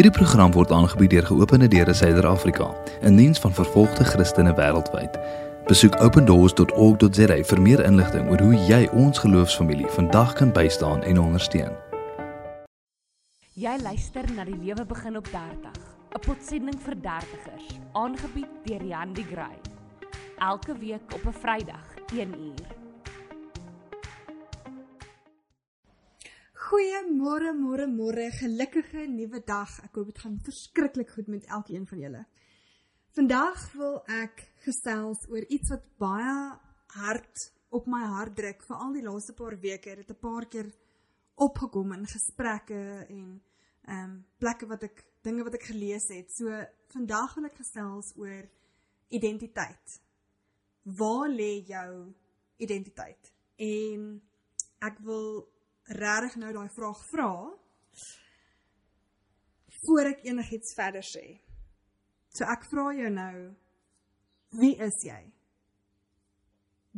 Hierdie program word aangebied deur Geopende Deure Suider-Afrika, 'n diens van vervolgde Christene wêreldwyd. Besoek opendoors.org.za vir meer inligting oor hoe jy ons geloofsfamilie vandag kan bystaan en ondersteun. Jy luister na die lewe begin op 30, 'n potsending vir dertigers, aangebied deur Jan die Gray. Elke week op 'n Vrydag, 1uur. Goeiemôre, môre, môre, gelukkige nuwe dag. Ek hoop dit gaan verskriklik goed met elkeen van julle. Vandag wil ek gesels oor iets wat baie hard op my hart druk vir al die laaste paar weke. Dit 'n paar keer opgekom in gesprekke en ehm um, plekke wat ek dinge wat ek gelees het. So vandag wil ek gesels oor identiteit. Waar lê jou identiteit? En ek wil regtig nou daai vraag vra voor ek enigiets verder sê. So ek vra jou nou wie is jy?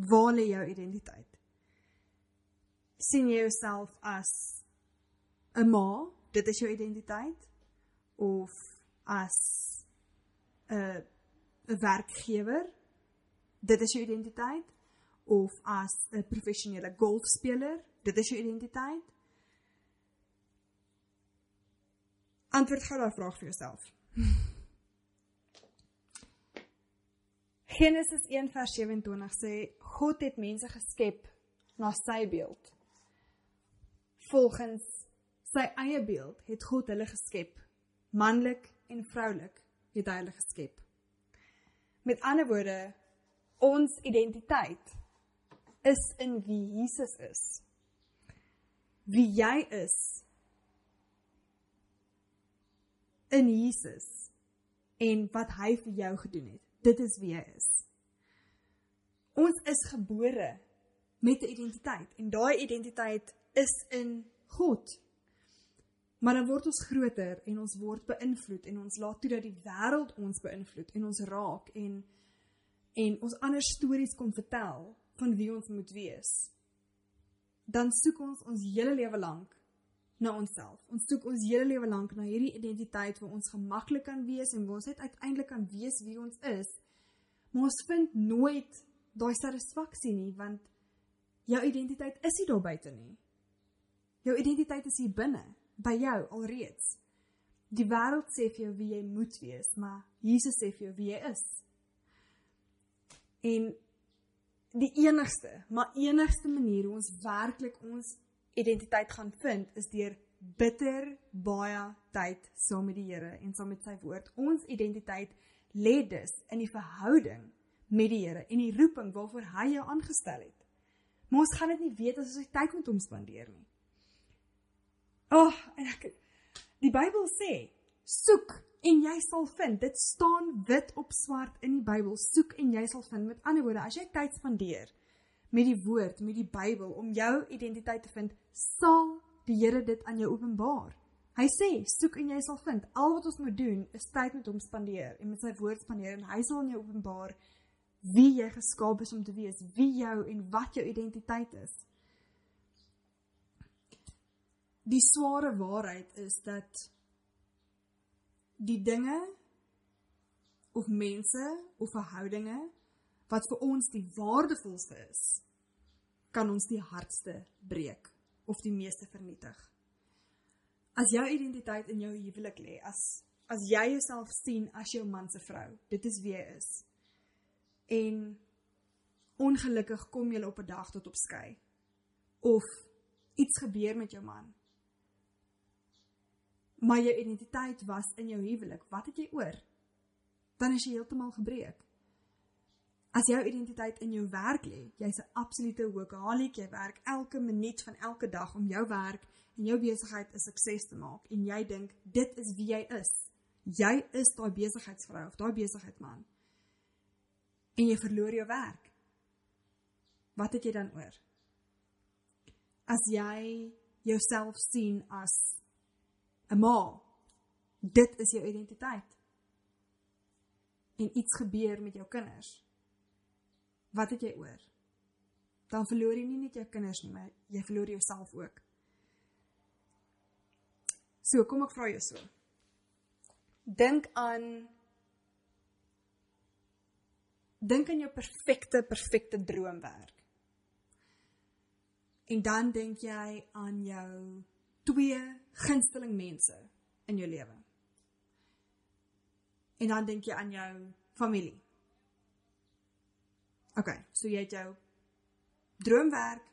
Waar lê jou identiteit? sien jy jouself as 'n ma, dit is jou identiteit of as 'n 'n werkgewer, dit is jou identiteit of as 'n professionele golfspeler, Dit is jou identiteit. Antwoord gou daai vraag vir jouself. Genesis 1:27 sê God het mense geskep na sy beeld. Volgens sy eie beeld het God hulle geskep. Manlik en vroulik het hy hulle geskep. Met ander woorde, ons identiteit is in wie Jesus is wie jy is in Jesus en wat hy vir jou gedoen het. Dit is wie jy is. Ons is gebore met 'n identiteit en daai identiteit is in God. Maar dan word ons groter en ons word beïnvloed en ons laat toe dat die wêreld ons beïnvloed en ons raak en en ons ander stories kom vertel van wie ons moet wees dan soek ons ons hele lewe lank na onsself. Ons soek ons hele lewe lank na hierdie identiteit waar ons gemaklik kan wees en waar ons net uiteindelik kan wees wie ons is. Maar ons vind nooit daai satisfaksie nie want jou identiteit is nie daar buite nie. Jou identiteit is hier binne, by jou alreeds. Die wêreld sê vir jou wie jy moet wees, maar Jesus sê vir jou wie jy is. En die enigste, maar enigste manier hoe ons werklik ons identiteit gaan vind is deur bitter baie tyd saam met die Here en saam met sy woord. Ons identiteit lê dus in die verhouding met die Here en die roeping waarvoor hy jou aangestel het. Maar ons gaan dit nie weet as ons tyd met hom spandeer nie. Ag, oh, en ek die Bybel sê, soek en jy sal vind. Dit staan wit op swart in die Bybel. Soek en jy sal vind. Met ander woorde, as jy tyd spandeer met die woord, met die Bybel om jou identiteit te vind, sal die Here dit aan jou openbaar. Hy sê, soek en jy sal vind. Al wat ons moet doen is tyd met hom spandeer en met sy woord spandeer en hy sal aan jou openbaar wie jy geskaap is om te wees, wie jou en wat jou identiteit is. Die sware waarheid is dat die dinge of mense of verhoudinge wat vir ons die waardevolste is, kan ons die hardste breek of die meeste vernietig. As jou identiteit in jou huwelik lê, as as jy jouself sien as jou man se vrou, dit is wie jy is. En ongelukkig kom jy op 'n dag tot op skei of iets gebeur met jou man maar jou identiteit was in jou huwelik, wat het jy oor? Dan is jy heeltemal gebreek. As jou identiteit in jou werk lê, jy's 'n absolute workaholic, jy werk elke minuut van elke dag om jou werk en jou besigheid 'n sukses te maak en jy dink dit is wie jy is. Jy is daai besigheidsvrou of daai besigheidsman. En jy verloor jou werk. Wat het jy dan oor? As jy jouself sien as 'n ma. Dit is jou identiteit. En iets gebeur met jou kinders. Wat het jy oor? Dan verloor jy nie net jou kinders nie, maar jy verloor jouself ook. So, kom ek vra jou so. dink aan dink aan jou perfekte perfekte droomwerk. En dan dink jy aan jou twee gunsteling mense in jou lewe. En dan dink jy aan jou familie. OK, so jy het jou droomwerk,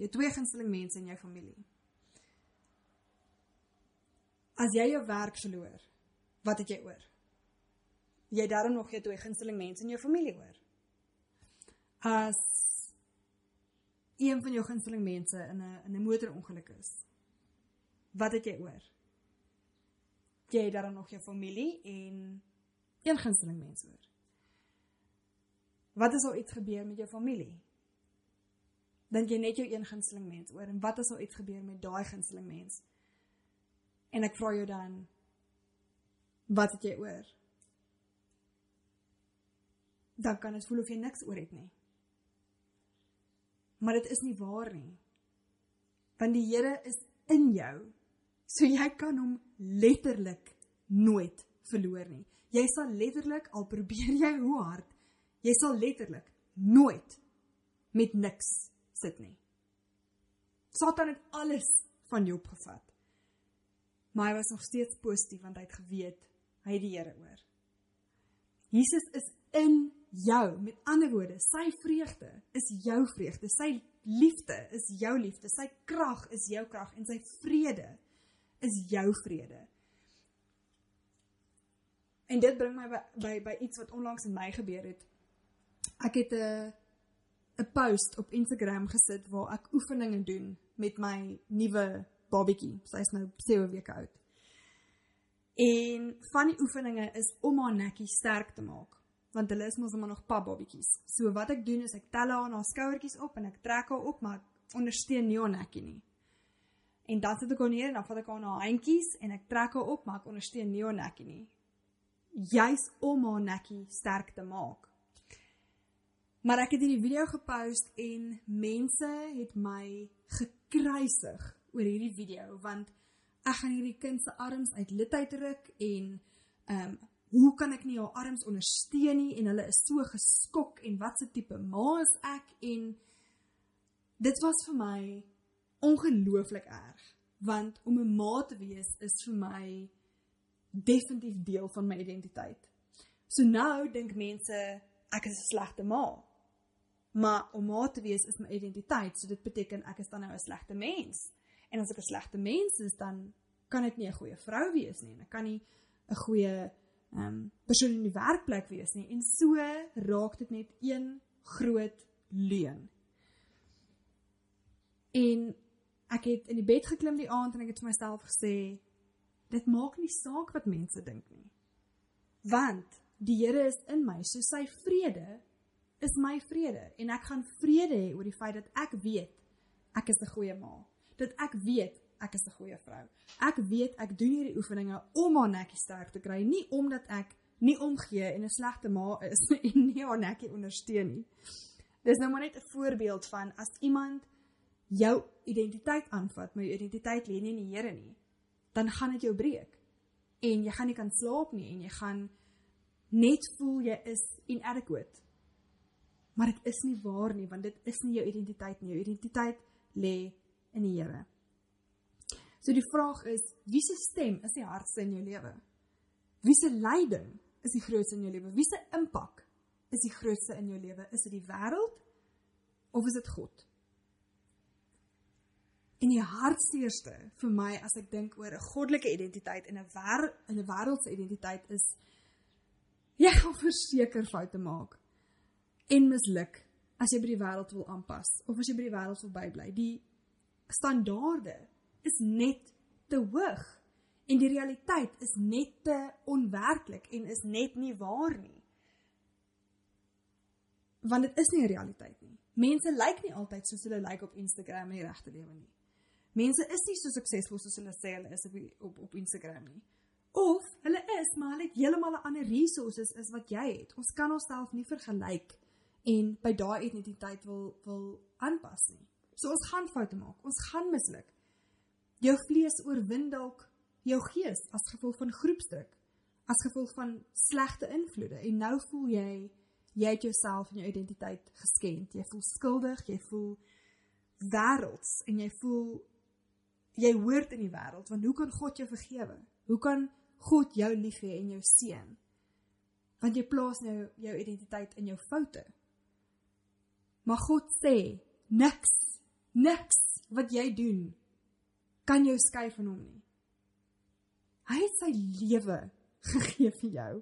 jou twee gunsteling mense in jou familie. As jy jou werk verloor, wat het jy oor? Jy het daarom nog jou twee gunsteling mense in jou familie oor. As een van jou gunsteling mense in 'n in 'n motorongeluk is, wat het jy oor? Jy het daarom nog jou familie en een gunsteling mens oor. Wat as al iets gebeur met jou familie? Dink jy net jou een gunsteling mens oor en wat as al iets gebeur met daai gunsteling mens? En ek vra jou dan wat het jy oor? Dan kan dit voel of jy niks oor het nie. Maar dit is nie waar nie. Want die Here is in jou. So jy kan hom letterlik nooit verloor nie. Jy sal letterlik al probeer jy hoe hard, jy sal letterlik nooit met niks sit nie. Satan het alles van jou opgevat. Maar hy was nog steeds positief want hy het geweet hy het die Here oor. Jesus is in jou. Met ander woorde, sy vreugde is jou vreugde. Sy liefde is jou liefde. Sy krag is jou krag en sy vrede is jou vrede. En dit bring my by by, by iets wat onlangs in my gebeur het. Ek het 'n 'n post op Instagram gesit waar ek oefeninge doen met my nuwe babatjie. Sy is nou 7 weke oud. En van die oefeninge is om haar nekkie sterk te maak want hulle is mos nog pap babatjies. So wat ek doen is ek tel haar aan haar skouertjies op en ek trek haar op, maar ek ondersteun nie haar nekkie nie. En dan sit ek haar neer en dan vat ek haar na handjies en ek trek haar op, maar ek ondersteun nie haar nekkie nie. Juis om haar nekkie sterk te maak. Maar ek het hierdie video gepost en mense het my gekruisig oor hierdie video want ek gaan hierdie kind se arms uit lid uitruk en ehm um, hoe kan ek nie haar arms ondersteun nie en hulle is so geskok en wat se tipe ma is ek en dit was vir my ongelooflik erg want om 'n ma te wees is vir my definitief deel van my identiteit. So nou dink mense ek is 'n slegte ma. Maar om ma te wees is my identiteit, so dit beteken ek is dan nou 'n slegte mens. En as ek 'n slegte mens is, dan kan ek nie 'n goeie vrou wees nie en ek kan nie 'n goeie ehm um, persoon in die werkplek wees nie en so raak dit net een groot leuen. En ek het in die bed geklim die aand en ek het vir myself gesê dit maak nie saak wat mense dink nie. Want die Here is in my, so sy vrede is my vrede en ek gaan vrede hê oor die feit dat ek weet ek is 'n goeie ma. Dat ek weet ek is 'n goeie vrou. Ek weet ek doen hierdie oefeninge om haar nekkie sterk te kry, nie omdat ek nie omgee en 'n slegte ma is en nie haar nekkie ondersteun nie. Dis nou maar net 'n voorbeeld van as iemand jou identiteit aanvat, maar jou identiteit lê nie in die Here nie, dan gaan dit jou breek. En jy gaan nie kan slaap nie en jy gaan net voel jy is inadequate. Maar dit is nie waar nie, want dit is nie jou identiteit nie. Jou identiteit lê in die Here. So die vraag is, wie se stem is die hardste in jou lewe? Wie se leiding is die grootste in jou lewe? Wie se impak is die grootste in jou lewe? Is dit die wêreld of is dit God? En die hartseerste vir my as ek dink oor 'n goddelike identiteit en 'n wêreld 'n wêreldse identiteit is jy gaan verseker foute maak en misluk as jy by die wêreld wil aanpas of as jy by die wêreld wil bybly. Die standaarde is net te hoog en die realiteit is net te onwerklik en is net nie waar nie. Want dit is nie 'n realiteit nie. Mense lyk nie altyd soos hulle lyk op Instagram in die regte lewe nie. Mense is nie so suksesvol soos hulle sê hulle is op op op Instagram nie. Of hulle is, maar hulle het heeltemal 'n ander resources as wat jy het. Ons kan onsself nie vergelyk en by daai identiteit wil wil aanpas nie. So ons gaan foute maak. Ons gaan misluk. Jou vlees oorwin dalk jou gees as gevolg van groepsdruk, as gevolg van slegte invloede en nou voel jy jy het jouself en jou identiteit geskend. Jy voel skuldig, jy voel wêrelds en jy voel jy hoort in die wêreld want hoe kan God jou vergewe? Hoe kan God jou lief hê en jou seën? Want jy plaas nou jou identiteit in jou foute. Maar God sê niks, niks wat jy doen kan jou skei van hom nie. Hy het sy lewe gegee vir jou.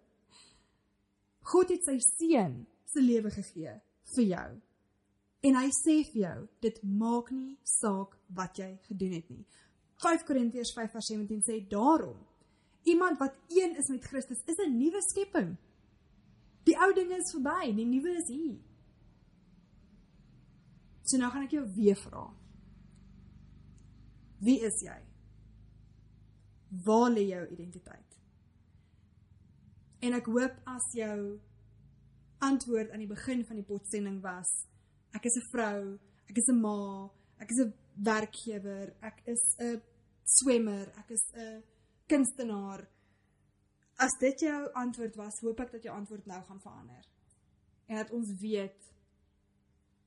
God het sy seun se lewe gegee vir jou. En hy sê vir jou, dit maak nie saak wat jy gedoen het nie. 5 Korintiërs 5:17 sê daarom iemand wat een is met Christus is 'n nuwe skepping. Die ou dinge is verby, die nuwe is hier. So nou gaan ek jou weer vra. Wie is jy? Waar lê jou identiteit? En ek hoop as jou antwoord aan die begin van die potsending was ek is 'n vrou, ek is 'n ma, ek is 'n werkgewer, ek is 'n swemmer, ek is 'n kunstenaar. As dit jou antwoord was, hoop ek dat jou antwoord nou gaan verander. En dat ons weet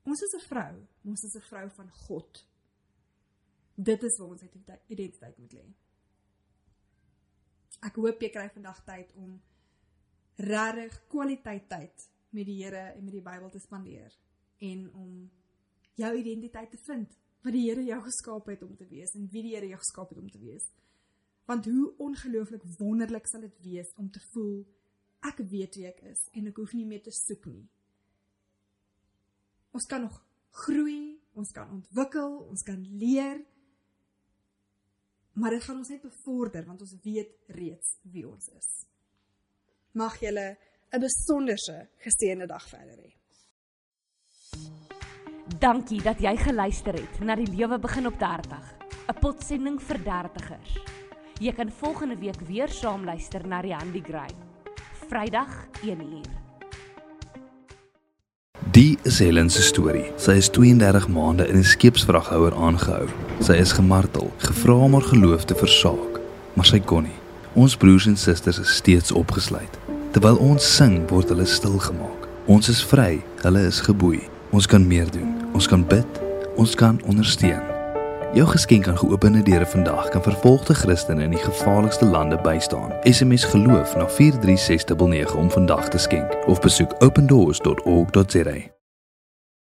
ons is 'n vrou, ons is 'n vrou van God. Dit is waar ons identiteit moet lê. Ek hoop jy kry vandag tyd om regtig kwaliteit tyd met die Here en met die Bybel te spandeer en om jou identiteit te vind wat die Here jou geskaap het om te wees en wie die Here jou geskaap het om te wees. Want hoe ongelooflik wonderlik sal dit wees om te voel ek weet wie ek is en ek hoef nie meer te soek nie. Ons kan nog groei, ons kan ontwikkel, ons kan leer. Maar dit gaan ons net bevorder want ons weet reeds wie ons is. Mag julle 'n besonderse geseënde dag verder hê. Dankie dat jy geluister het na die lewe begin op 30, 'n potsending vir dertigers. Jy kan volgende week weer saam luister na die Handy Gray. Vrydag 1uur. Die is Helen se storie. Sy is 32 maande in 'n skeepsvraghouer aangehou. Sy is gemartel, gevra om haar geloof te versaak, maar sy kon nie. Ons broers en susters is steeds opgesluit. Terwyl ons sing, word hulle stil gemaak. Ons is vry, hulle is geboei. Ons kan meer doen. Ons kan bid. Ons kan ondersteun. Jou geskenk aan geopende deure vandag kan vervolgde Christene in die gevaarlikste lande bystaan. SMS geloof na 43699 om vandag te skenk of besoek opendoors.org.za.